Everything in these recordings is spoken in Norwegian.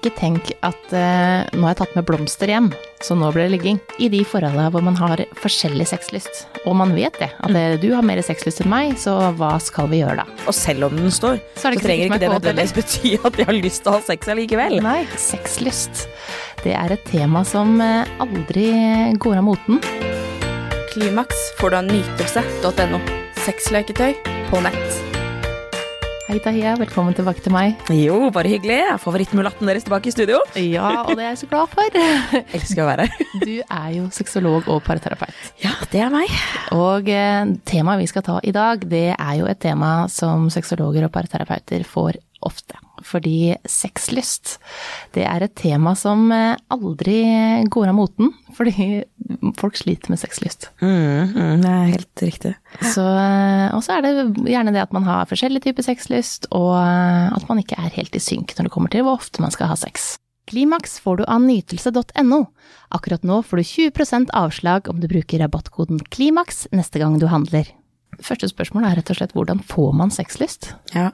Ikke tenk at eh, nå har jeg tatt med blomster hjem, så nå blir det ligging. I de forholdene hvor man har forskjellig sexlyst, og man vet det, at mm. du har mer sexlyst enn meg, så hva skal vi gjøre da? Og selv om den står, Så så, det ikke trenger ikke det nødvendigvis bety at de har lyst til å ha sex allikevel. Nei, sexlyst. Det er et tema som eh, aldri går av moten. Klimaks får du av nytelse.no. Sexleketøy på nett. Hei Tahia, velkommen tilbake til meg. Jo, bare hyggelig. Favorittmulatten deres tilbake i studio. Ja, og det er jeg så glad for. Elsker å være her. Du er jo sexolog og parterapeut. Ja, det er meg. Og eh, temaet vi skal ta i dag, det er jo et tema som sexologer og parterapeuter får ofte. Fordi sexlyst, det er et tema som eh, aldri går av moten. Fordi folk sliter med sexlyst. Mm, mm, det er helt riktig. Så, eh, og så er det gjerne det at man har forskjellig type sexlyst, og eh, at man ikke er helt i synk når det kommer til hvor ofte man skal ha sex. Klimaks får du av nytelse.no. Akkurat nå får du 20% avslag om du bruker rabattkoden KLIMAKS neste gang du handler. Første spørsmål er rett og slett hvordan får man sexlyst? Ja.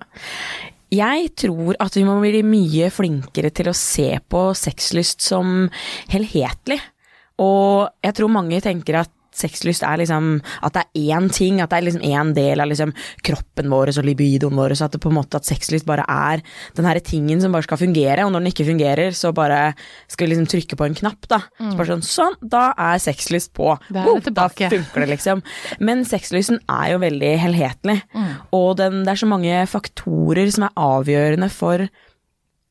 Jeg tror at vi må bli mye flinkere til å se på sexlyst som helhetlig. Og jeg tror mange tenker at sexlyst er liksom at det er én ting, at det er liksom én del av liksom kroppen vår og libidoen vår, så at det på en måte at sexlyst bare er den her tingen som bare skal fungere, og når den ikke fungerer, så bare skal vi liksom trykke på en knapp, da. Så bare sånn, sånn, da er sexlyst på. Da er det da funker det, liksom. Men sexlysten er jo veldig helhetlig, og den, det er så mange faktorer som er avgjørende for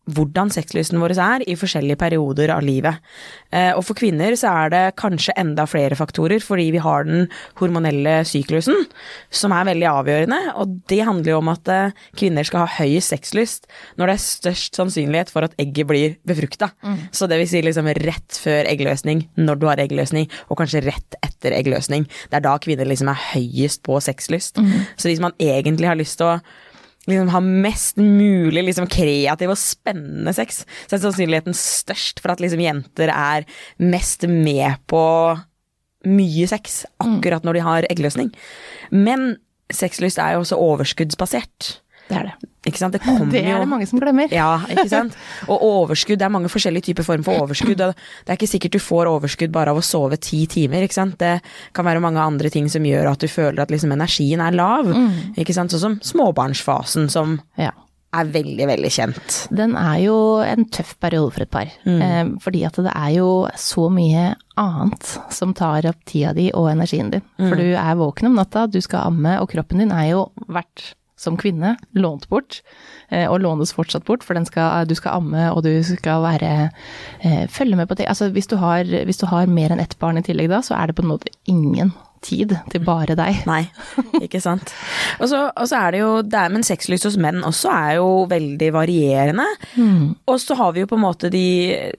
hvordan sexlysten vår er i forskjellige perioder av livet. Eh, og for kvinner så er det kanskje enda flere faktorer, fordi vi har den hormonelle syklusen, som er veldig avgjørende. Og det handler jo om at eh, kvinner skal ha høy sexlyst når det er størst sannsynlighet for at egget blir befrukta. Så det vil si liksom rett før eggløsning, når du har eggløsning, og kanskje rett etter eggløsning. Det er da kvinner liksom er høyest på sexlyst. Så hvis man egentlig har lyst til å liksom ha mest mulig liksom kreativ og spennende sex, så er sannsynligheten størst for at liksom jenter er mest med på mye sex akkurat når de har eggløsning. Men sexlyst er jo også overskuddsbasert. Det er det. Ikke sant? Det Det er det mange som glemmer. ja, ikke sant? Og overskudd, det er mange forskjellige typer form for overskudd. og Det er ikke sikkert du får overskudd bare av å sove ti timer, ikke sant. Det kan være mange andre ting som gjør at du føler at liksom energien er lav. Ikke sant. Sånn som småbarnsfasen, som Ja. er veldig, veldig kjent. Den er jo en tøff periode for et par. Mm. fordi at det er jo så mye annet som tar opp tida di og energien din. For du er våken om natta, du skal amme, og kroppen din er jo vært som kvinne lånt bort, eh, og lånes fortsatt bort, for den skal, du skal amme og du skal være eh, følge med på ting. Altså hvis du, har, hvis du har mer enn ett barn i tillegg da, så er det på en måte ingen tid til bare deg. Nei, ikke sant. Og så, er det jo det er, Men sexlyst hos menn også er jo veldig varierende. Og så har vi jo på en måte de,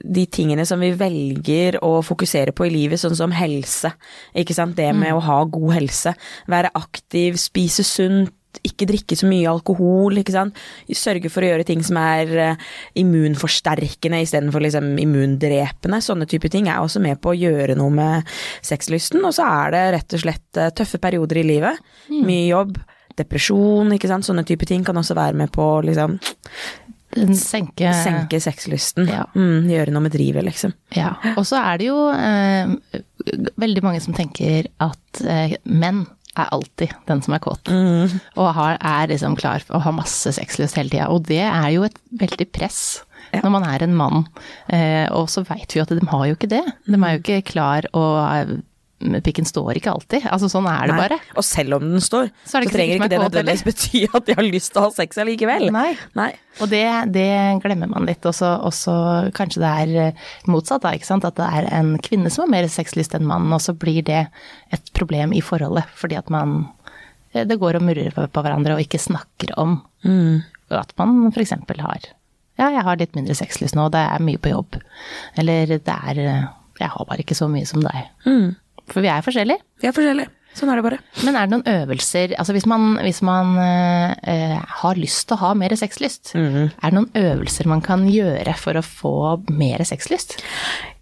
de tingene som vi velger å fokusere på i livet, sånn som helse. Ikke sant. Det med å ha god helse. Være aktiv, spise sunt. Ikke drikke så mye alkohol, ikke sant. Sørge for å gjøre ting som er eh, immunforsterkende istedenfor liksom immundrepende. Sånne type ting er også med på å gjøre noe med sexlysten. Og så er det rett og slett eh, tøffe perioder i livet. Mye jobb, depresjon, ikke sant. Sånne type ting kan også være med på å liksom senke, senke sexlysten. Ja. Mm, gjøre noe med drivet, liksom. Ja, og så er det jo eh, veldig mange som tenker at eh, menn er alltid den som er kåt. Og har, er liksom klar for å ha masse sexlyst hele tida. Og det er jo et veldig press Ja. når man er en mann. Eh, og så veit vi jo at de har jo ikke det. De er jo ikke klar og Pikken står ikke alltid. Altså sånn er det Nei. bare. Og selv om den står, Så så, det ikke trenger ikke det nødvendigvis bety at de har lyst til å ha sex allikevel. Nei. Nei. Og det, det glemmer man litt. Og så kanskje det er eh, motsatt, da. ikke sant? At det er en kvinne som har mer sexlyst enn mannen, og så blir det et problem i forholdet. Fordi at man eh, Det går og murrer på, hverandre og ikke snakker om at man f.eks. har Ja, jeg har litt mindre sexlyst nå, det er mye på jobb. Eller det er eh, Jeg har bare ikke så mye som deg. For vi er forskjellige. Vi er forskjellige. Sånn er det bare. Men er det noen øvelser Altså hvis man, hvis man eh, har lyst til å ha mer sexlyst, er det noen øvelser man kan gjøre for å få mer sexlyst?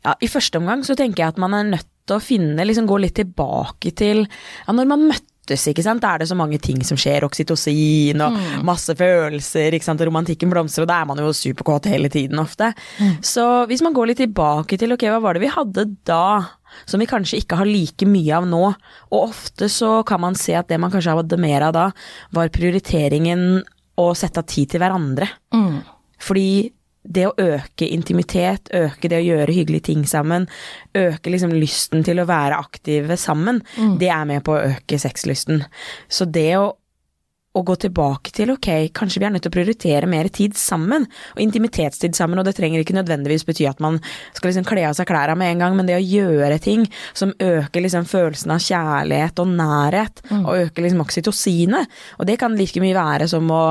Ja, I første omgang så tenker jeg at man er nødt til å finne, liksom gå litt tilbake til ja, når man møtte møttes, ikke sant. Da er det så mange ting som skjer, oksytocin og masse følelser, ikke sant. Romantikken blomstrer, og da er man jo superkåt hele tiden ofte. Så hvis man går litt tilbake til ok, hva var det vi hadde da? Som vi kanskje ikke har like mye av nå. Og ofte så kan man se at det man kanskje hadde mer av da, var prioriteringen å sette av tid til hverandre. Mm. Fordi det å øke intimitet, øke det å gjøre hyggelige ting sammen, øke liksom lysten til å være aktive sammen, det er med på å øke sexlysten. Så det å, å gå tilbake til ok, kanskje vi er nødt til å prioritere mer tid sammen, og intimitetstid sammen, og det trenger ikke nødvendigvis bety at man skal liksom kle av seg klærne med en gang, men det å gjøre ting som øker liksom følelsen av kjærlighet og nærhet, og øker liksom oksytocinet, og det kan like mye være som å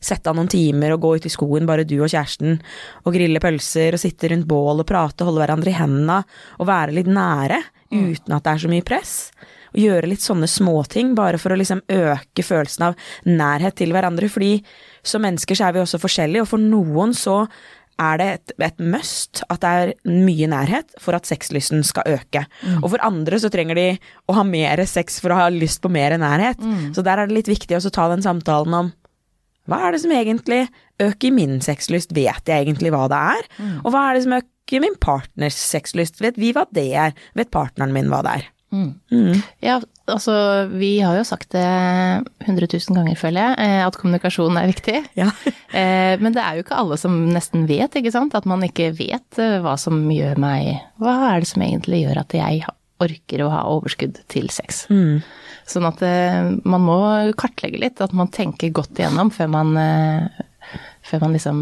Sette av noen timer og gå ut i skogen, bare du og kjæresten, og grille pølser og sitte rundt bål og prate, holde hverandre i hendene og være litt nære, uten at det er så mye press. Og gjøre litt sånne småting, bare for å liksom øke følelsen av nærhet til hverandre. Fordi som mennesker så er vi også forskjellige, og for noen så er det et, et must at det er mye nærhet for at sexlysten skal øke. Og for andre så trenger de å ha mer sex for å ha lyst på mer nærhet. Så der er det litt viktig å ta den samtalen om hva er det som egentlig øker min sexlyst, vet jeg egentlig hva det er? Og hva er det som øker min partners sexlyst, vet vi hva det er, vet partneren min hva det er? Ja, altså vi har jo sagt det 100 000 ganger, føler jeg, eh, at kommunikasjon er viktig. Ja. Eh, Men det er jo ikke alle som nesten vet, ikke sant? At man ikke vet eh, hva som gjør meg Hva er det som egentlig gjør at jeg orker å ha overskudd til sex? Sånn at eh, man må kartlegge litt, at man tenker godt igjennom før man, eh, før man liksom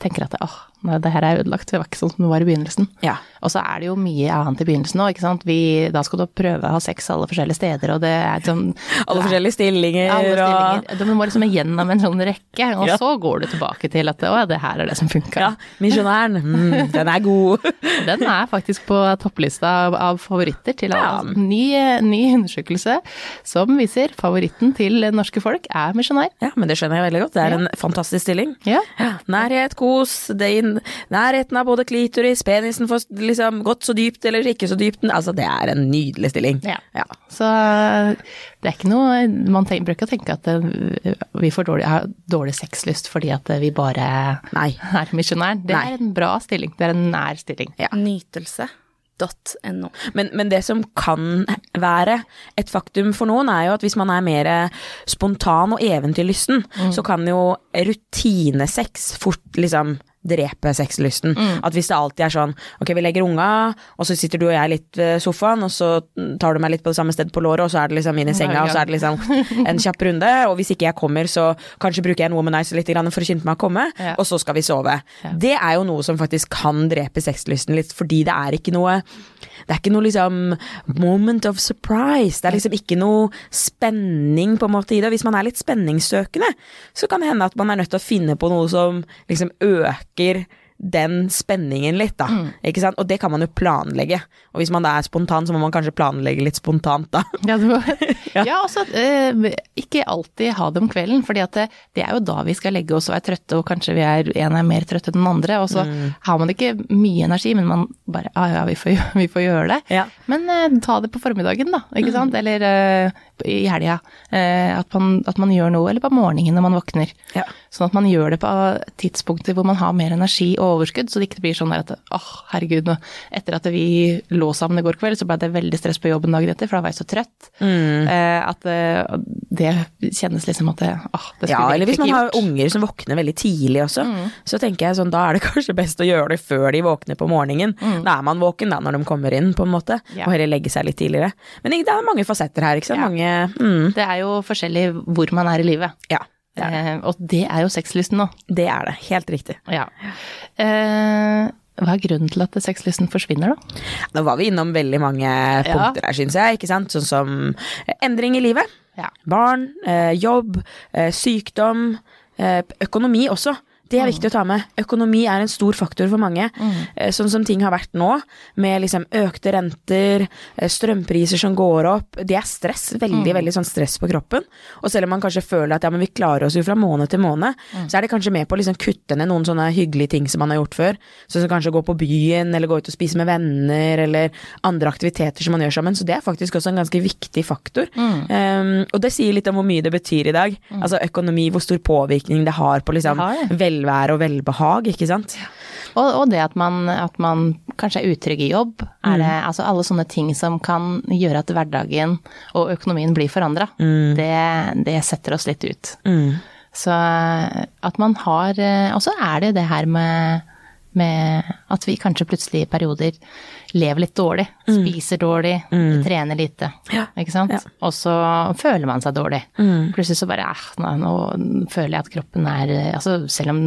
tenker at åh, nei, det her er ødelagt, det var ikke sånn som det var i begynnelsen. Ja. Og så er det jo mye annet i begynnelsen òg, ikke sant. Vi, da skal du prøve å ha sex alle forskjellige steder, og det er sånn Alle forskjellige stillinger, alle og. Du må liksom gjennom en sånn rekke, og Ja. så går du tilbake til at å ja, det her er det som funka. Ja, misjonæren, mm, den er god. Den er faktisk på topplista av, av favoritter til Ja. Ny, ny undersøkelse som viser favoritten til norske folk er misjonær. Ja, men det skjønner jeg veldig godt. Det er en fantastisk stilling. Ja. Nærhet, kos, det inn, nærheten av både klitoris, penisen får liksom gått så dypt eller ikke så dypt. Altså, det er en nydelig stilling. Ja. Ja. Så det er ikke noe Man tenker, bruker ikke å tenke at eh, vi får dårlig, har dårlig sexlyst fordi at vi bare Nei. er misjonær. Det Nei. er en bra stilling. Det er en nær stilling. Ja. Nytelse.no. Men, men det som kan være et faktum for noen, er jo at hvis man er mer spontan og eventyrlysten, så kan jo rutinesex fort liksom drepe sexlysten. At hvis det alltid er sånn ok, vi legger unga, og så sitter du og jeg litt ved sofaen, og så tar du meg litt på det samme sted på låret, og så er det liksom inn i senga, og så er det liksom en kjapp runde, og hvis ikke jeg kommer, så kanskje bruker jeg en womanizer litt for å skynde meg å komme, Ja. og så skal vi sove. Ja. Det er jo noe som faktisk kan drepe sexlysten litt, fordi det er ikke noe det er ikke noe liksom moment of surprise. Det er liksom ikke noe spenning på en måte i det. Hvis man er litt spenningssøkende, så kan det hende at man er nødt til å finne på noe som liksom øker den spenningen litt, da. Ikke sant? Og det kan man jo planlegge. Og hvis man da er spontan, så må man kanskje planlegge litt spontant, da. Ja, du, Ja. og også eh, ikke alltid ha det om kvelden, at det, det er jo da vi skal legge oss og er trøtte, og kanskje vi er, en er mer trøtt enn den andre, og så har man ikke mye energi, men man bare ah, ja, vi får, vi får gjøre det. Ja. Men eh, ta det på formiddagen, da, ikke sant, eller eh, i helga. Eh, at, man, at man gjør noe, eller på morgenen når man våkner. Ja. Sånn at man gjør det på tidspunkter hvor man har mer energi og overskudd, så det ikke blir sånn at åh, herregud, nå, etter at vi lå sammen i går kveld, så ble det veldig stress på jobben dagen etter, for da var jeg så trøtt. Eh, at eh, det kjennes liksom at det, åh, det skulle Ja, vi eller hvis man har unger som våkner veldig tidlig også, så tenker jeg sånn, da er det kanskje best å gjøre det før de våkner på morgenen. Da er man våken da når de kommer inn, på en måte, Ja. og heller legge seg litt tidligere. Men det er mange fasetter her, ikke sant? Ja. Mange, mm, Det er jo forskjellig hvor man er i livet. ja, det det. Eh, og det er jo sexlysten nå. det er det. Helt riktig. Ja. Eh, hva er grunnen til at sexlysten forsvinner, da? Nå var vi innom veldig mange punkter her, syns jeg, ikke sant? Sånn som endring i livet. Ja. Barn, eh, jobb, eh, sykdom, eh, økonomi også. Det er viktig å ta med. Økonomi er en stor faktor for mange. Mm. Sånn som ting har vært nå, med liksom økte renter, eh, strømpriser som går opp. Det er stress. Veldig, veldig sånn stress på kroppen. Og selv om man kanskje føler at ja, men vi klarer oss jo fra måned til måned, så er det kanskje med på å liksom kutte ned noen sånne hyggelige ting som man har gjort før. Sånn som kanskje å gå på byen, eller gå ut og spise med venner, eller andre aktiviteter som man gjør sammen. Så det er faktisk også en ganske viktig faktor. Um, og det sier litt om hvor mye det betyr i dag. Altså økonomi, hvor stor påvirkning det har på liksom det. Velvære og velbehag, ikke sant. Og, og det at man, at man kanskje er utrygg i jobb, er det Mm. altså alle sånne ting som kan gjøre at hverdagen og økonomien blir forandra, Mm. det, det setter oss litt ut. Så at man har Og så er det det her med, med at vi kanskje plutselig i perioder lever litt dårlig. Spiser dårlig, trener lite. Mm. Ja. Ikke sant? Ja. Og så føler man seg dårlig. Mm. Plutselig så bare eh, nå, nå føler jeg at kroppen er altså Selv om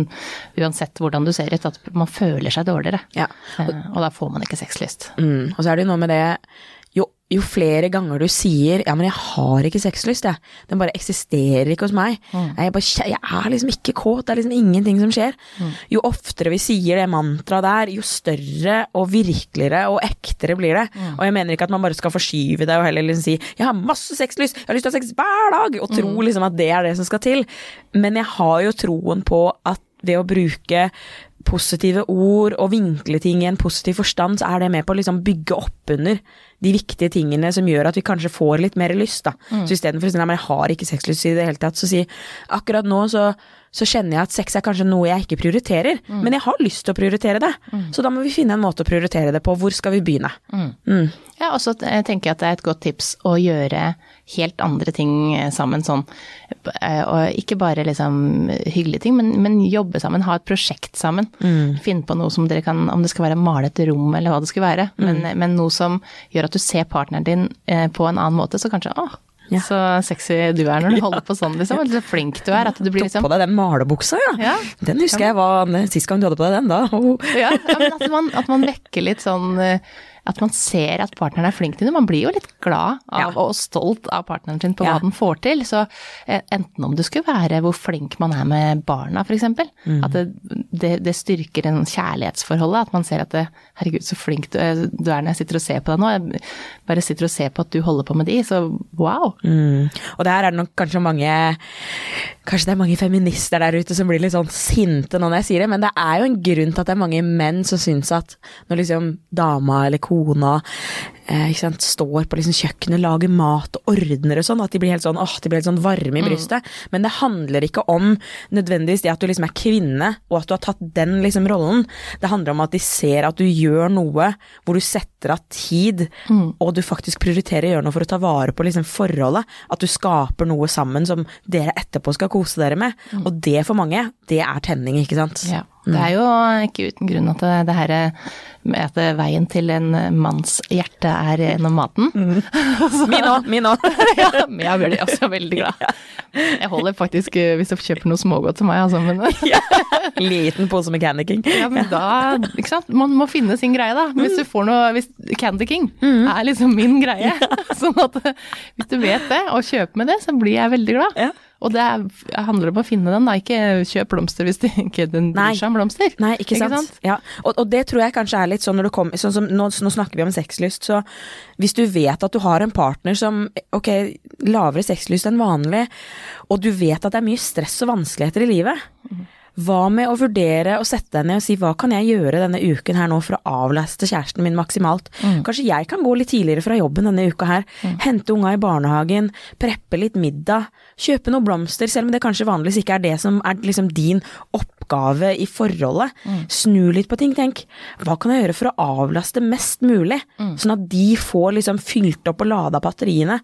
uansett hvordan du ser ut, at man føler seg dårligere. Ja. Eh, Og da får man ikke sexlyst. Mm. Og så er det jo noe med det jo, jo flere ganger du sier 'ja, men jeg har ikke sexlyst', jeg. Den bare eksisterer ikke hos meg. Jeg, er bare, jeg er liksom ikke kåt, det er liksom ingenting som skjer. Jo oftere vi sier det mantraet der, jo større og virkeligere og ektere blir det. Og jeg mener ikke at man bare skal forskyve det og heller liksom si 'jeg har masse sexlyst, jeg har lyst til å ha sex hver dag', og tro liksom at det er det som skal til. Men jeg har jo troen på at ved å bruke positive ord og vinkle ting i en positiv forstand, så er det med på å liksom bygge opp under de viktige tingene som gjør at vi kanskje får litt mer lyst, da. Så istedenfor å si nei, men jeg har ikke sexlyst i det hele tatt, så si akkurat nå så, så kjenner jeg at sex er kanskje noe jeg ikke prioriterer, men jeg har lyst til å prioritere det. Så da må vi finne en måte å prioritere det på. Hvor skal vi begynne? Mm. Ja, og så eh, tenker jeg at det er et godt tips å gjøre helt andre ting eh, sammen sånn. Eh, Og ikke bare liksom hyggelige ting, men, men jobbe sammen, ha et prosjekt sammen. Finne på noe som dere kan, om det skal være male et rom eller hva det skal være, men, men noe som gjør at du ser partneren din eh, på en annen måte, så kanskje åh, Ja. så sexy du er når du holder på sånn, liksom. Eller så flink du er. At du blir Tok liksom på deg den malebuksa, ja. Ja. Den husker jeg var sist gang du hadde på deg den, da. Oh. ja, ja, men at man, at man vekker litt sånn eh, At man ser at partneren er flink til det. Man blir jo litt glad av, Ja. og stolt av partneren sin på Ja. hva den får til. Så eh, enten om det skulle være hvor flink man er med barna, f.eks. Mm. At det, det, det styrker en kjærlighetsforholdet. At man ser at det, herregud, så flink du er, du er når jeg sitter og ser på deg nå. Jeg bare sitter og ser på at du holder på med de, så wow. Mm. Og der er det nok kanskje mange Kanskje det er mange feminister der ute som blir litt sånn sinte nå når jeg sier det, men det er jo en grunn til at det er mange menn som syns at når liksom dama eller kona eh, ikke sant, står på liksom kjøkkenet, lager mat og ordner og sånn, at de blir helt sånn åh, de blir helt sånn varme i brystet. Men det handler ikke om nødvendigvis det at du liksom er kvinne, og at du har tatt den liksom rollen. Det handler om at de ser at du gjør noe hvor du setter av tid, og du faktisk prioriterer å gjøre noe for å ta vare på liksom forholdet. At du skaper noe sammen som dere etterpå skal kose dere med. Og det for mange, det er tenning, ikke sant. Ja. Det er jo ikke uten grunn at det, det her at veien til en manns hjerte er gjennom maten. Min òg, min òg. ja, men jeg blir også veldig glad. Jeg holder faktisk eh, hvis du kjøper noe smågodt til meg, altså, men, Liten pose med Candy King. ja, men da Ikke sant. Man må finne sin greie, da. Hvis du får noe hvis Candy King er liksom min greie. Sånn at hvis du vet det, og kjøper med det, så blir jeg veldig glad. Ja. Og det er, handler om å finne den, da. Ikke kjøp blomster hvis du ikke den bryr seg om blomster. Nei, ikke sant. Ja. Og, og det tror jeg kanskje er litt sånn når du kommer sånn som, nå, nå snakker vi om sexlyst, så hvis du vet at du har en partner som ok, lavere sexlyst enn vanlig, og du vet at det er mye stress og vanskeligheter i livet, hva med å vurdere å sette deg ned og si hva kan jeg gjøre denne uken her nå for å avlaste kjæresten min maksimalt? Kanskje jeg kan gå litt tidligere fra jobben denne uka her, hente unga i barnehagen, preppe litt middag, kjøpe noen blomster, selv om det kanskje vanligvis ikke er det som er liksom din oppgave i forholdet. Snu litt på ting, tenk. Hva kan jeg gjøre for å avlaste mest mulig, sånn at de får liksom fylt opp og lada batteriene?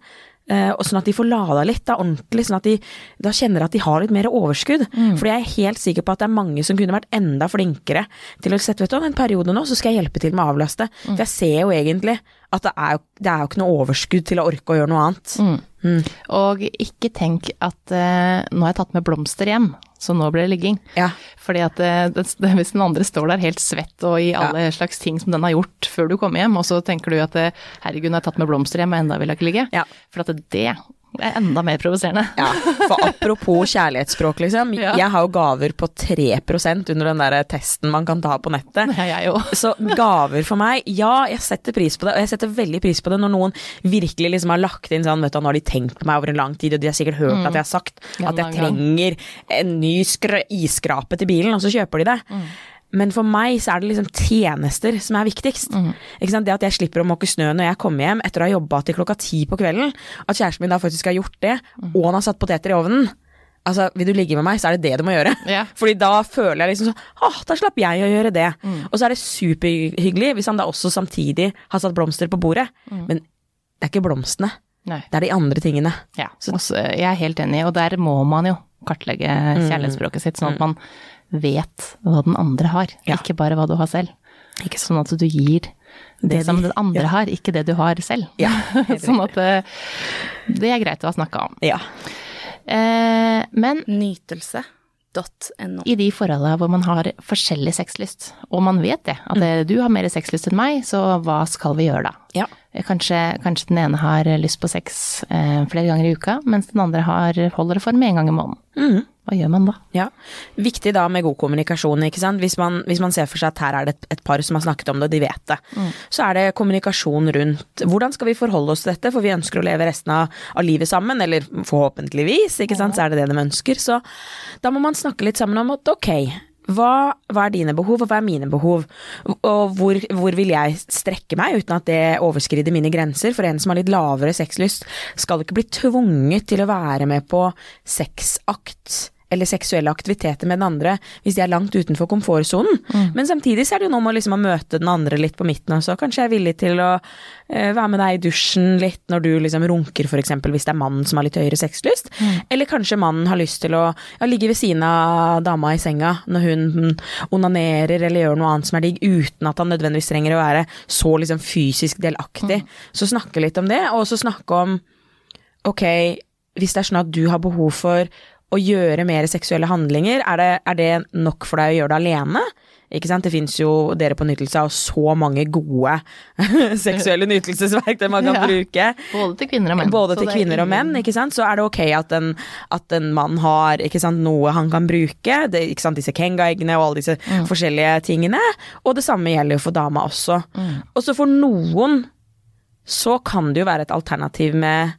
Eh, og sånn at de får lada litt da, ordentlig, sånn at de da kjenner at de har litt mer overskudd. Fordi jeg er helt sikker på at det er mange som kunne vært enda flinkere til å sette vet du, en periode nå, så skal jeg hjelpe til med å avlaste. For jeg ser jo egentlig at det er jo, det er jo ikke noe overskudd til å orke å gjøre noe annet. Og ikke tenk at uh, nå har jeg tatt med blomster hjem, så nå blir det ligging. Ja. Fordi at eh, det, det, hvis den andre står der helt svett og i alle slags ting som den har gjort før du kommer hjem, og så tenker du at eh, herregud, nå har jeg tatt med blomster hjem, og enda vil jeg ikke ligge. Ja. For at det, Det er enda mer provoserende. Ja, for apropos kjærlighetsspråk, liksom. Ja. Jeg har jo gaver på 3% under den der testen man kan ta på nettet. Ja, jeg òg. Så gaver for meg, ja, jeg setter pris på det. Og jeg setter veldig pris på det når noen virkelig liksom har lagt inn sånn, vet du, nå har de tenkt på meg over en lang tid, og de har sikkert hørt at jeg har sagt at jeg trenger en ny iskrape til bilen, og så kjøper de det. Men for meg så er det liksom tjenester som er viktigst. Sant? Det at jeg slipper å måke snø når jeg kommer hjem etter å ha jobba til klokka ti på kvelden, at kjæresten min da faktisk har gjort det, og han har satt poteter i ovnen. Altså, Vil du ligge med meg, så er det det du må gjøre. Yeah. Fordi da føler jeg liksom sånn Åh, da slapp jeg å gjøre det. Og så er det superhyggelig hvis han da også samtidig har satt blomster på bordet. Men det er ikke blomstene, Nei. det er de andre tingene. Ja, også, jeg er helt enig, og der må man jo kartlegge Mm. kjærlighetsspråket sitt, sånn at man vet hva den andre har, Ja. ikke bare hva du har selv. Ikke Sånn at du gir det, Det som den andre har, ikke det du har selv. Ja, sånn at eh, det er greit å ha snakka om. Ja. Eh, men Nytelse.no. i de forholdene hvor man har forskjellig sexlyst, og man vet det, at mm. du har mer sexlyst enn meg, så hva skal vi gjøre da? Ja. Kanskje, kanskje den ene har lyst på sex eh, flere ganger i uka, mens den andre har, holder det for med en gang i måneden. Mm. Hva gjør man da? Ja. Viktig da med god kommunikasjon, ikke sant. Hvis man, hvis man ser for seg at her er det et, et par som har snakket om det, og de vet det. Så er det kommunikasjon rundt hvordan skal vi forholde oss til dette, for vi ønsker å leve resten av, av livet sammen, eller forhåpentligvis, ikke sant, så er det det de ønsker. Så da må man snakke litt sammen om at ok, hva, hva er dine behov, og hva er mine behov? Og hvor, hvor vil jeg strekke meg uten at det overskrider mine grenser? For en som har litt lavere sexlyst, skal ikke bli tvunget til å være med på sexakt eller seksuelle aktiviteter med den andre hvis de er langt utenfor komfortsonen. Men samtidig så er det jo noe med liksom å møte den andre litt på midten også. Kanskje jeg er villig til å eh, være med deg i dusjen litt når du liksom runker, f.eks. hvis det er mannen som har litt høyere sexlyst. Eller kanskje mannen har lyst til å ja, ligge ved siden av dama i senga når hun mm, onanerer eller gjør noe annet som er digg, uten at han nødvendigvis trenger å være så liksom fysisk delaktig. Så snakke litt om det, og så snakke om ok, hvis det er sånn at du har behov for å gjøre mer seksuelle handlinger, er det, er det nok for deg å gjøre det alene? Det fins jo, dere på Nytelse har så mange gode seksuelle nytelsesverktøy man kan Ja. bruke. Både til kvinner og menn. Både til er kvinner og menn, ikke sant? så er det ok at en, at en mann har ikke sant, noe han kan bruke. Det, disse Kenga-eggene og alle disse forskjellige tingene. Og det samme gjelder jo for dama også. Og så for noen så kan det jo være et alternativ med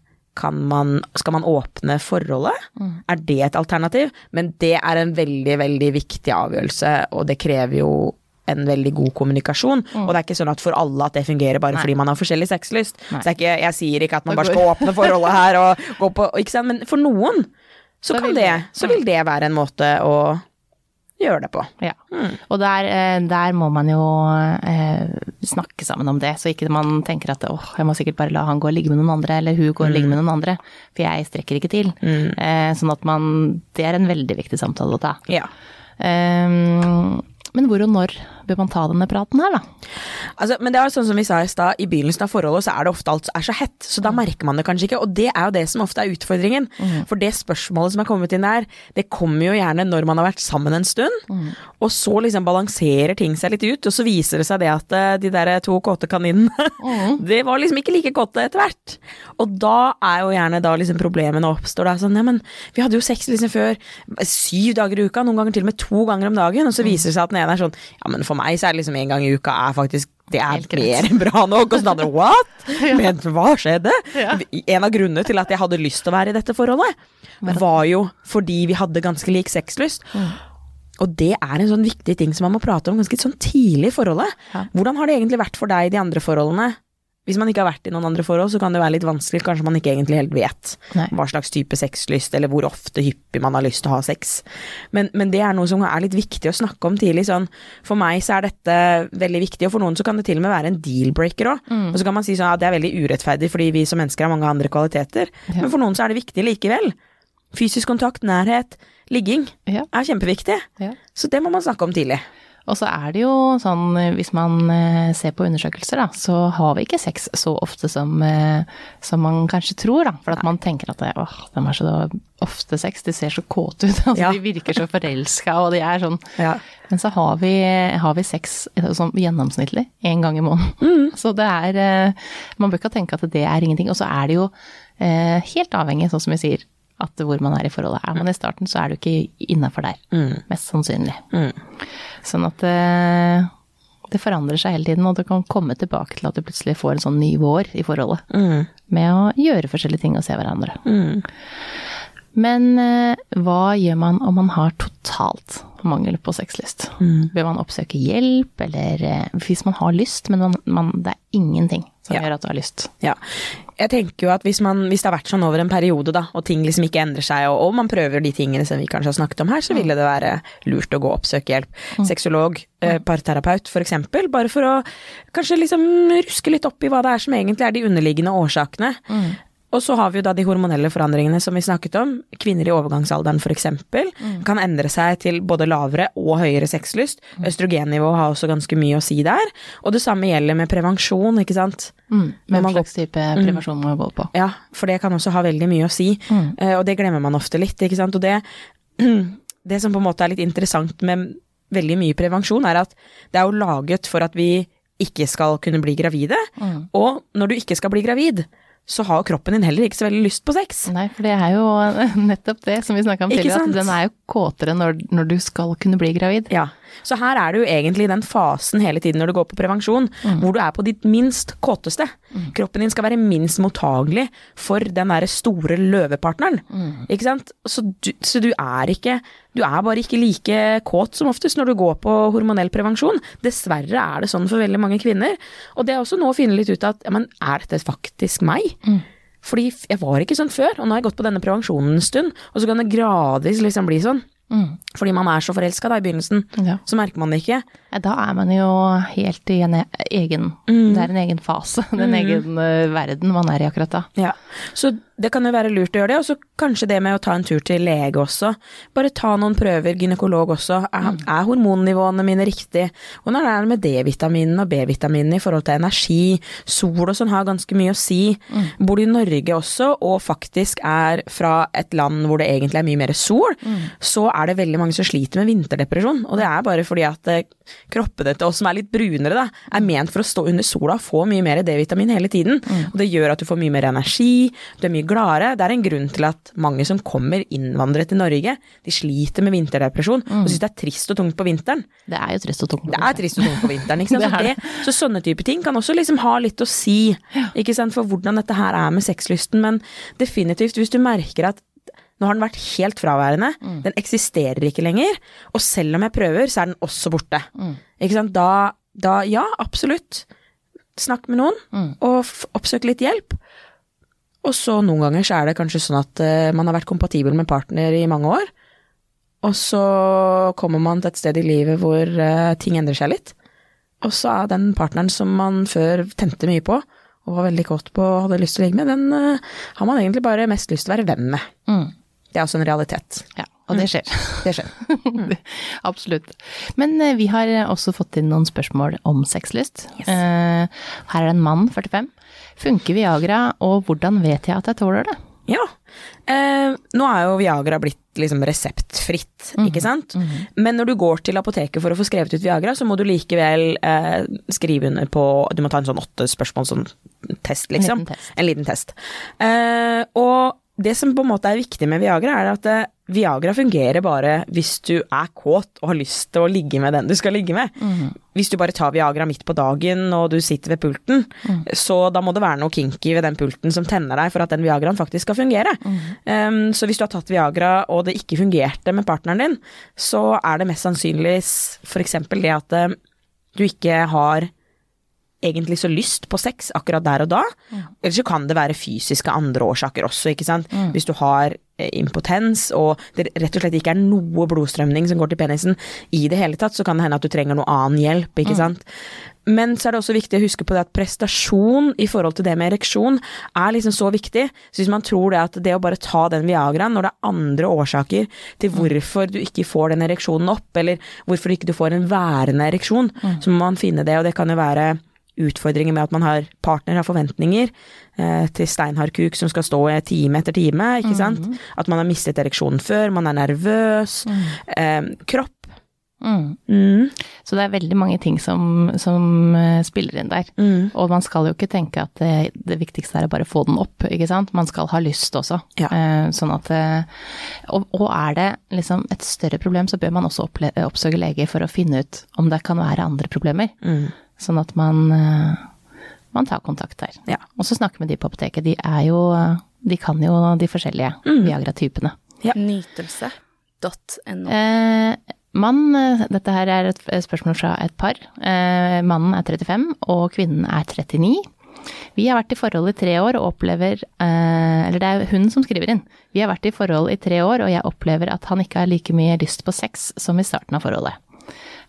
man, skal man åpne forholdet? Er det et alternativ? Men det er en veldig, veldig viktig avgjørelse, og det krever jo en veldig god kommunikasjon. Og det er ikke sånn at for alle at det fungerer bare Nei. fordi man har forskjellig sexlyst. Nei. Så det ikke, jeg sier ikke at man bare skal åpne forholdet her og gå på? Men for noen så, Så kan det, det. så vil det være en måte å gjøre det på. Ja. Og der, eh, der må man jo eh, snakke sammen om det, så ikke man tenker at åh, jeg må sikkert bare la han gå og ligge med noen andre, eller hun gå og ligge med noen andre, for jeg strekker ikke til. Eh, sånn at man Det er en veldig viktig samtale å ta. Ja. Eh, men hvor og når bør man ta denne praten her, da? Altså, men det er sånn som vi sa i stad, i begynnelsen av forholdet så er det ofte alt er så hett, så da merker man det kanskje ikke. Og det er jo det som ofte er utfordringen. For det spørsmålet som er kommet inn der, det kommer jo gjerne når man har vært sammen en stund, og så liksom balanserer ting seg litt ut, og så viser det seg det at eh, de der to kåte kaninene, det var liksom ikke like kåte etter hvert. Og da er jo gjerne da liksom problemene oppstår. Da sånn, ja men vi hadde jo sex liksom før syv dager i uka, noen ganger til og med to ganger om dagen, og så viser det seg at den ene er sånn, ja men for meg så er det liksom en gang i uka er faktisk det er mer enn bra nok. Og så andre what? Men hva skjedde? En av grunnene til at jeg hadde lyst til å være i dette forholdet, var jo fordi vi hadde ganske lik sexlyst. Og det er en sånn viktig ting som man må prate om ganske sånn tidlig i forholdet. Ja. Hvordan har det egentlig vært for deg i de andre forholdene? Hvis man ikke har vært i noen andre forhold, så kan det være litt vanskelig. Kanskje man ikke egentlig helt vet Nei. hva slags type sexlyst, eller hvor ofte hyppig man har lyst til å ha sex. Men, men det er noe som er litt viktig å snakke om tidlig. Sånn, for meg så er dette veldig viktig, og for noen så kan det til og med være en deal-breaker òg. Mm. Og så kan man si sånn at det er veldig urettferdig fordi vi som mennesker har mange andre kvaliteter. Ja. Men for noen så er det viktig likevel. Fysisk kontakt, nærhet, ligging Ja. er kjempeviktig. Ja. Så det må man snakke om tidlig. Og så er det jo sånn, hvis man eh, ser på undersøkelser, da, så har vi ikke sex så ofte som, eh, som man kanskje tror, da. For at man tenker at åh, de er så ofte sex, de ser så kåte ut. Altså, Ja. De virker så forelska, og de er sånn Ja. Men så har vi, har vi sex sånn gjennomsnittlig én gang i måneden. Mm. Så det er eh, Man bør ikke tenke at det er ingenting. Og så er det jo eh, helt avhengig, sånn som vi sier, at hvor man er i forholdet. Er man i starten, så er du ikke innafor der. Mest sannsynlig. Sånn at det, det forandrer seg hele tiden, og det kan komme tilbake til at du plutselig får en sånn ny vår i forholdet. Med å gjøre forskjellige ting og se hverandre. Men eh, hva gjør man om man har totalt mangel på sexlyst? Bør man oppsøke hjelp, eller eh, hvis man har lyst, men man, man, det er ingenting som Ja. gjør at du har lyst? Ja. Jeg tenker jo at hvis, man, hvis det har vært sånn over en periode, da, og ting liksom ikke endrer seg, og, og man prøver de tingene som vi kanskje har snakket om her, så ville det være lurt å gå og oppsøke hjelp. Sexolog, eh, parterapeut eksempel, bare for å kanskje liksom ruske litt opp i hva det er som egentlig er de underliggende årsakene. Og så har vi jo da de hormonelle forandringene som vi snakket om. Kvinner i overgangsalderen for eksempel kan endre seg til både lavere og høyere sexlyst. Østrogennivå har også ganske mye å si der. Og det samme gjelder med prevensjon, ikke sant. Mm. Hvem slags type prevensjon må vi gå på? Ja, for det kan også ha veldig mye å si, Mm. og det glemmer man ofte litt, ikke sant. Og det, det som på en måte er litt interessant med veldig mye prevensjon, er at det er jo laget for at vi ikke skal kunne bli gravide, og når du ikke skal bli gravid, så har kroppen din heller ikke så veldig lyst på sex. Nei, for det er jo nettopp det som vi snakka om tidligere, at den er jo kåtere når, når du skal kunne bli gravid. Ja, så her er du jo egentlig i den fasen hele tiden når du går på prevensjon, hvor du er på ditt minst kåteste. Kroppen din skal være minst mottagelig for den derre store løvepartneren. Ikke sant? Så du, så du er ikke Du er bare ikke like kåt som oftest når du går på hormonell prevensjon. Dessverre er det sånn for veldig mange kvinner. Og det er også nå å finne litt ut at ja, men er dette faktisk meg? Fordi jeg var ikke sånn før, og nå har jeg gått på denne prevensjonen en stund, og så kan det gradvis liksom bli sånn. Fordi man er så forelska i begynnelsen, Ja. så merker man det ikke. Da er man jo helt i en egen mm. Det er en egen fase, en egen eh, verden man er i akkurat da. Ja, Så det kan jo være lurt å gjøre det, og så kanskje det med å ta en tur til lege også. Bare ta noen prøver, gynekolog også. Er, er hormonnivåene mine riktig? Hvordan er det med D-vitaminene og B-vitaminene i forhold til energi? Sol og sånn har ganske mye å si. Bor du i Norge også, og faktisk er fra et land hvor det egentlig er mye mer sol, så er det veldig mange som sliter med vinterdepresjon. Og det er bare fordi at eh, kroppene til oss som er litt brunere, da, er ment for å stå under sola og få mye mer D-vitamin hele tiden. Og det gjør at du får mye mer energi, du er mye gladere. Det er en grunn til at mange som kommer innvandrere til Norge, de sliter med vinterdepresjon og syns det er trist og tungt på vinteren. Det er jo trist og tungt. Det er trist og tungt på vinteren, ikke sant. Det Så, er det, så sånne type ting kan også liksom ha litt å si, ikke sant, for hvordan dette her er med sexlysten. Men definitivt, hvis du merker at nå har den vært helt fraværende, den eksisterer ikke lenger, og selv om jeg prøver, så er den også borte. Ikke sant. Da, da, ja, absolutt. Snakk med noen, og oppsøk litt hjelp. Og så noen ganger så er det kanskje sånn at uh, man har vært kompatibel med partner i mange år, og så kommer man til et sted i livet hvor uh, ting endrer seg litt. Og så er den partneren som man før tente mye på, og var veldig kåt på og hadde lyst til å ligge med, den uh, har man egentlig bare mest lyst til å være venn med. Mm. Det er også en realitet. Ja, og det skjer. Det skjer. Absolutt. Men eh, vi har også fått inn noen spørsmål om sexlyst. Eh, her er det en mann, 45. Funker Viagra, og hvordan vet jeg at jeg tåler det? Ja. Eh, nå er jo Viagra blitt liksom reseptfritt, ikke sant? Men når du går til apoteket for å få skrevet ut Viagra, så må du likevel eh, skrive under på Du må ta en sånn åtte spørsmål, sånn test, liksom. liten test. En liten test. Eh, og det som på en måte er viktig med Viagra, er at eh, Viagra fungerer bare hvis du er kåt og har lyst til å ligge med den du skal ligge med. Hvis du bare tar Viagra midt på dagen og du sitter ved pulten, så da må det være noe kinky ved den pulten som tenner deg for at den Viagraen faktisk skal fungere. Um, så hvis du har tatt Viagra og det ikke fungerte med partneren din, så er det mest sannsynligvis f.eks. det at eh, du ikke har egentlig så lyst på sex akkurat der og da. Eller så kan det være fysiske andre årsaker også, ikke sant. Hvis du har eh, impotens og det rett og slett ikke er noe blodstrømning som går til penisen i det hele tatt, så kan det hende at du trenger noe annen hjelp, ikke sant. Men så er det også viktig å huske på det at prestasjon i forhold til det med ereksjon er liksom så viktig. Så hvis man tror det at det å bare ta den Viagraen når det er andre årsaker til hvorfor du ikke får den ereksjonen opp, eller hvorfor ikke du får en værende ereksjon, så må man finne det, og det kan jo være utfordringer med at man har partner har forventninger eh, til steinhard kuk som skal stå i time etter time, ikke sant. At man har mistet ereksjonen før, man er nervøs. Eh, kropp. Mm. Mm. Så det er veldig mange ting som, som eh, spiller inn der. Mm. Og man skal jo ikke tenke at det, det viktigste er å bare få den opp, ikke sant. Man skal ha lyst også. Ja. Eh, sånn at eh, og, og er det liksom et større problem, så bør man også opple- oppsøke lege for å finne ut om det kan være andre problemer. Sånn at man, eh, man tar kontakt der. Ja. Og så snakke med de på apoteket. De er jo De kan jo de forskjellige Mm. Viagra-typene. Nytelse.no. Eh, mann, eh, dette her er et spørsmål fra et par. Eh, mannen er 35, og kvinnen er 39. Vi har vært i forhold i tre år og opplever eh, Eller det er hun som skriver inn. Vi har vært i forhold i tre år, og jeg opplever at han ikke har like mye lyst på sex som i starten av forholdet.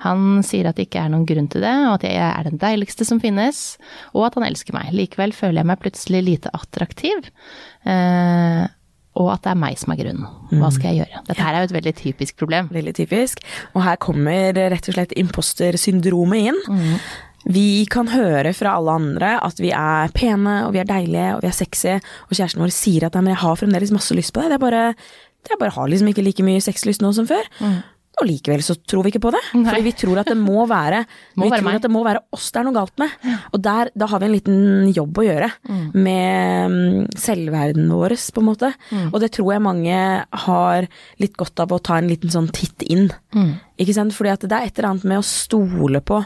Han sier at det ikke er noen grunn til det, og at jeg er den deiligste som finnes, og at han elsker meg. Likevel føler jeg meg plutselig lite attraktiv, eh, og at det er meg som er grunnen. Hva skal jeg gjøre? Dette her er jo et veldig typisk problem. Veldig typisk. Og her kommer rett og slett impostersyndromet inn. Vi kan høre fra alle andre at vi er pene, og vi er deilige, og vi er sexy, og kjæresten vår sier at «Nei, men jeg har fremdeles masse lyst på deg, det er bare jeg bare har liksom ikke like mye sexlyst nå som før. Og likevel så tror vi ikke på det. Nei. Fordi vi tror at det må være Må Vi være tror meg. at det må være oss det er noe galt med. Og der, da har vi en liten jobb å gjøre med mm, selvverdenen vår, på en måte. Og det tror jeg mange har litt godt av å ta en liten sånn titt inn. Ikke sant? Fordi at det er et eller annet med å stole på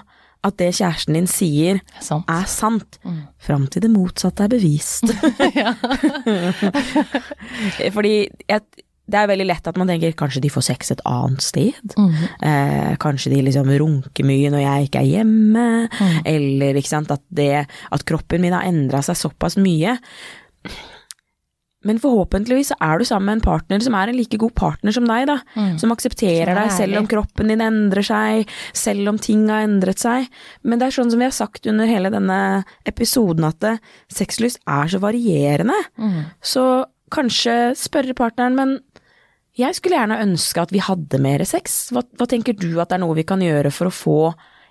at det kjæresten din sier Sant. er sant, fram til det motsatte er bevist. Fordi jeg, det er veldig lett at man tenker kanskje de får sex et annet sted. Eh, kanskje de liksom runker mye når jeg ikke er hjemme. Eller ikke sant, at, det, at kroppen min har endra seg såpass mye. Men forhåpentligvis så er du sammen med en partner som er en like god partner som deg, da. Som aksepterer er deg selv om kroppen din endrer seg, selv om ting har endret seg. Men det er sånn som vi har sagt under hele denne episoden, at sexlyst er så varierende. Så kanskje spørre partneren, men jeg skulle gjerne ønske at vi hadde mer sex. Hva, hva tenker du at det er noe vi kan gjøre for å få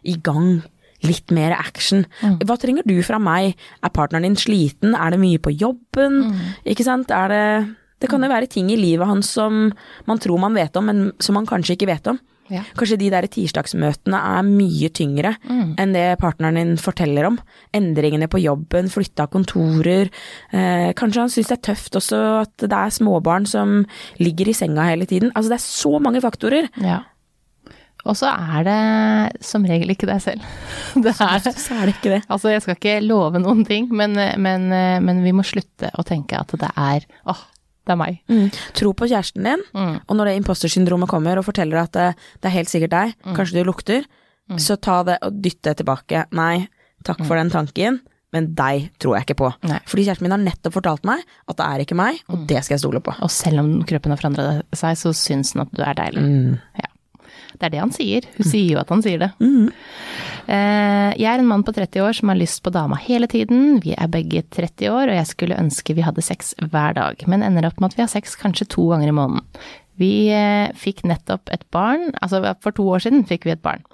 i gang litt mer action? Hva trenger du fra meg? Er partneren din sliten? Er det mye på jobben? Ikke sant? Er det Det kan jo være ting i livet hans som man tror man vet om, men som man kanskje ikke vet om. Ja. Kanskje de der tirsdagsmøtene er mye tyngre enn det partneren din forteller om. Endringene på jobben, flytta kontorer. Eh, kanskje han syns det er tøft også at det er småbarn som ligger i senga hele tiden. Altså det er så mange faktorer. Ja. Og så er det som regel ikke deg selv. Det er, Så er det ikke det. altså jeg skal ikke love noen ting, men, men, men vi må slutte å tenke at det er åh, det er meg. Mm. Tro på kjæresten din, Mm. og når det impostersyndromet kommer og forteller at det, det er helt sikkert deg, Mm. kanskje du lukter, så ta det og dytt det tilbake. Nei, takk for den tanken, men deg tror jeg ikke på. Mm. Nei. Fordi kjæresten min har nettopp fortalt meg at det er ikke meg, og Mm. det skal jeg stole på. Og selv om kroppen har forandret seg, så syns den at du er deilig. Mm. Ja. Det er det han sier. Hun sier jo at han sier det. Mm. Jeg er en mann på 30 år som har lyst på dama hele tiden. Vi er begge 30 år, og jeg skulle ønske vi hadde sex hver dag, men ender opp med at vi har sex kanskje to ganger i måneden. Vi eh, fikk nettopp et barn, altså for to år siden fikk vi et barn.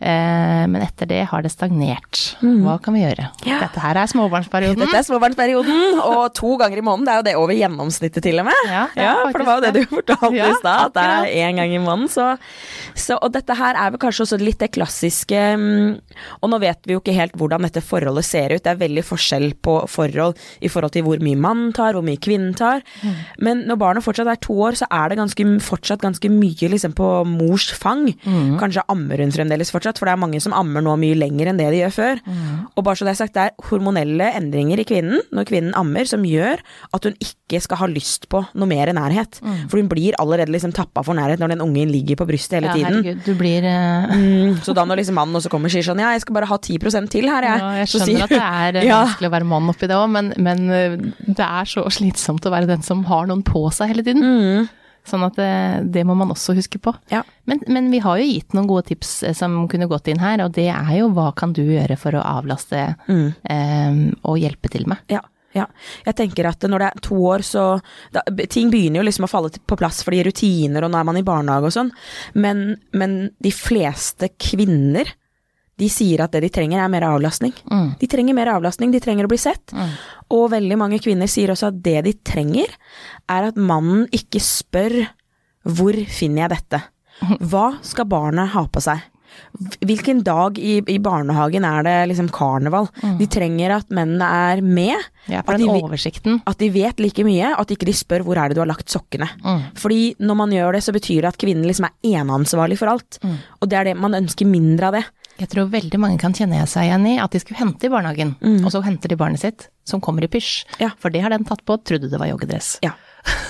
Eh, Men etter det har det stagnert. Hva kan vi gjøre? Ja. Dette her er småbarnsperioden. Dette er småbarnsperioden, og to ganger i måneden, det er jo det over gjennomsnittet til og med. Ja, det ja for det var jo det du fortalte Ja, i stad, at det er én gang i måneden. Så, så, og dette her er vel kanskje også litt det klassiske mm, Og nå vet vi jo ikke helt hvordan dette forholdet ser ut, det er veldig forskjell på forhold i forhold til hvor mye mannen tar, hvor mye kvinnen tar. Mm. Men når barnet fortsatt er to år, så er det ganske, fortsatt ganske mye liksom på mors fang. Mm. Kanskje ammer hun fremdeles fortsatt, for det er mange som ammer nå mye lenger enn det de gjør før. Og bare så det er sagt, det er hormonelle endringer i kvinnen når kvinnen ammer som gjør at hun ikke skal ha lyst på noe mer nærhet. For hun blir allerede liksom tappa for nærhet når den ungen ligger på brystet hele Ja, tiden. herregud, du blir Uh... Mm, så da når liksom mannen også kommer og sier sånn ja, jeg skal bare ha 10% til her, jeg. Ja, jeg Så skjønner sier at det er eh, ja, vanskelig å være mann oppi det òg, men, men eh, det er så slitsomt å være den som har noen på seg hele tiden. mm, Sånn at det, det må man også huske på. Ja. Men, men vi har jo gitt noen gode tips eh, som kunne gått inn her, og det er jo hva kan du gjøre for å avlaste eh, og hjelpe til med. Ja. Ja. Jeg tenker at når det er to år, så da, Ting begynner jo liksom å falle på plass fordi rutiner, og nå er man i barnehage og sånn, men, men de fleste kvinner de sier at det de trenger er mer avlastning. Mm. De trenger mer avlastning, de trenger å bli sett. Og veldig mange kvinner sier også at det de trenger, er at mannen ikke spør hvor finner jeg dette? Hva skal barnet ha på seg? Hvilken dag i, i barnehagen er det liksom karneval? De trenger at mennene er med. Ja, at, de, oversikten. at de vet like mye, at ikke de spør hvor er det du har lagt sokkene. Mm. Fordi når man gjør det, så betyr det at kvinnen liksom er eneansvarlig for alt. Og det er det man ønsker mindre av det. Jeg tror veldig mange kan kjenne seg igjen i at de skulle hente i barnehagen, og så henter de barnet sitt, som kommer i pysj. Ja. For det har den tatt på, trodde det var joggedress. Ja.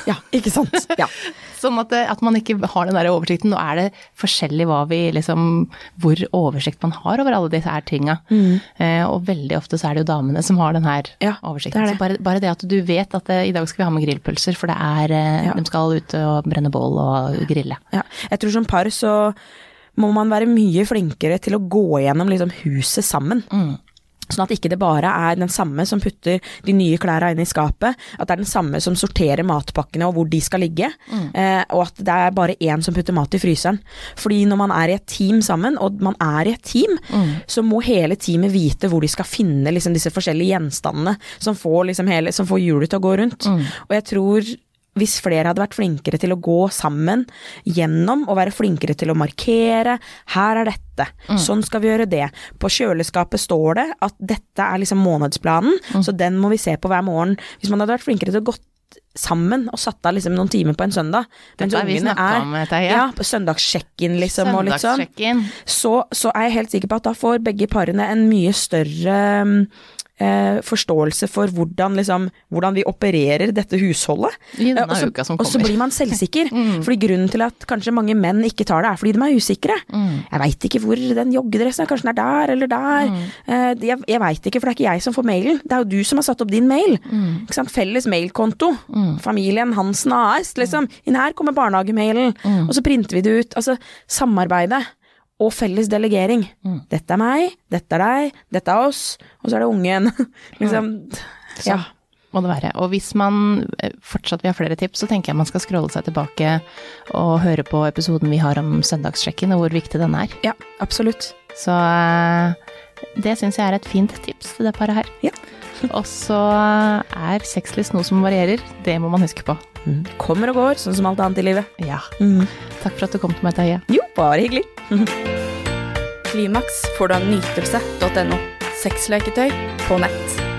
Ja, ikke sant? Ja. Sånn at, at man ikke har den der oversikten. Nå er det forskjellig vi liksom Hvor oversikt man har over alle disse her tinga. Eh, og veldig ofte så er det jo damene som har den her oversikten. det det. Så bare, bare det at du vet at det, i dag skal vi ha med grillpølser, for det er eh. De skal ut og brenne bål og grille. Ja. Jeg tror som par så må man være mye flinkere til å gå gjennom liksom huset sammen. Sånn at ikke det bare er den samme som putter de nye klærne inn i skapet, at det er den samme som sorterer matpakkene og hvor de skal ligge, eh, og at det er bare én som putter mat i fryseren. Fordi når man er i et team sammen, og man er i et team, så må hele teamet vite hvor de skal finne liksom, disse forskjellige gjenstandene som får, liksom, hele, som får hjulet til å gå rundt. Og jeg tror hvis flere hadde vært flinkere til å gå sammen gjennom og være flinkere til å markere her er dette, sånn skal vi gjøre det. På kjøleskapet står det at dette er liksom månedsplanen, så den må vi se på hver morgen. Hvis man hadde vært flinkere til å gått sammen og satt av liksom noen timer på en søndag mens Dette ungene er- om, Theie. Ja, på søndagssjekken liksom og litt sånn så, så er jeg helt sikker på at da får begge parene en mye større mm, eh, forståelse for hvordan, liksom, hvordan vi opererer dette husholdet. I denne også, og så- uka som Og så blir man selvsikker. Fordi grunnen til at kanskje mange menn ikke tar det, er fordi de er usikre. Mm. Jeg veit ikke hvor den joggedressen er, kanskje den er der eller der. Mm. Eh, jeg jeg veit ikke, for det er ikke jeg som får mailen. Det er jo du som har satt opp din mail. Mm. Ikke sant? Felles mailkonto. Familien Hansen AS, liksom. Inn her kommer barnehagemailen. Mm. Og så printer vi det ut. Altså samarbeide. Og felles delegering. Mm. Dette er meg, dette er deg, dette er oss, og så er det ungen. liksom. Ja. Sånn må det være. Og hvis man eh, fortsatt vil ha flere tips, så tenker jeg man skal scrolle seg tilbake og høre på episoden vi har om søndagssjekken, og hvor viktig den er. ja, absolutt. Så eh, det syns jeg er et fint tips til det paret her. Ja. og så er sexlyst noe som varierer. Det må man huske på. Mm. Kommer og går, sånn som alt annet i livet. Ja. Mm. Takk for at du kom til meg, Terje. Jo, bare hyggelig. Klimaks får du av nytelse.no. Sexleketøy på nett.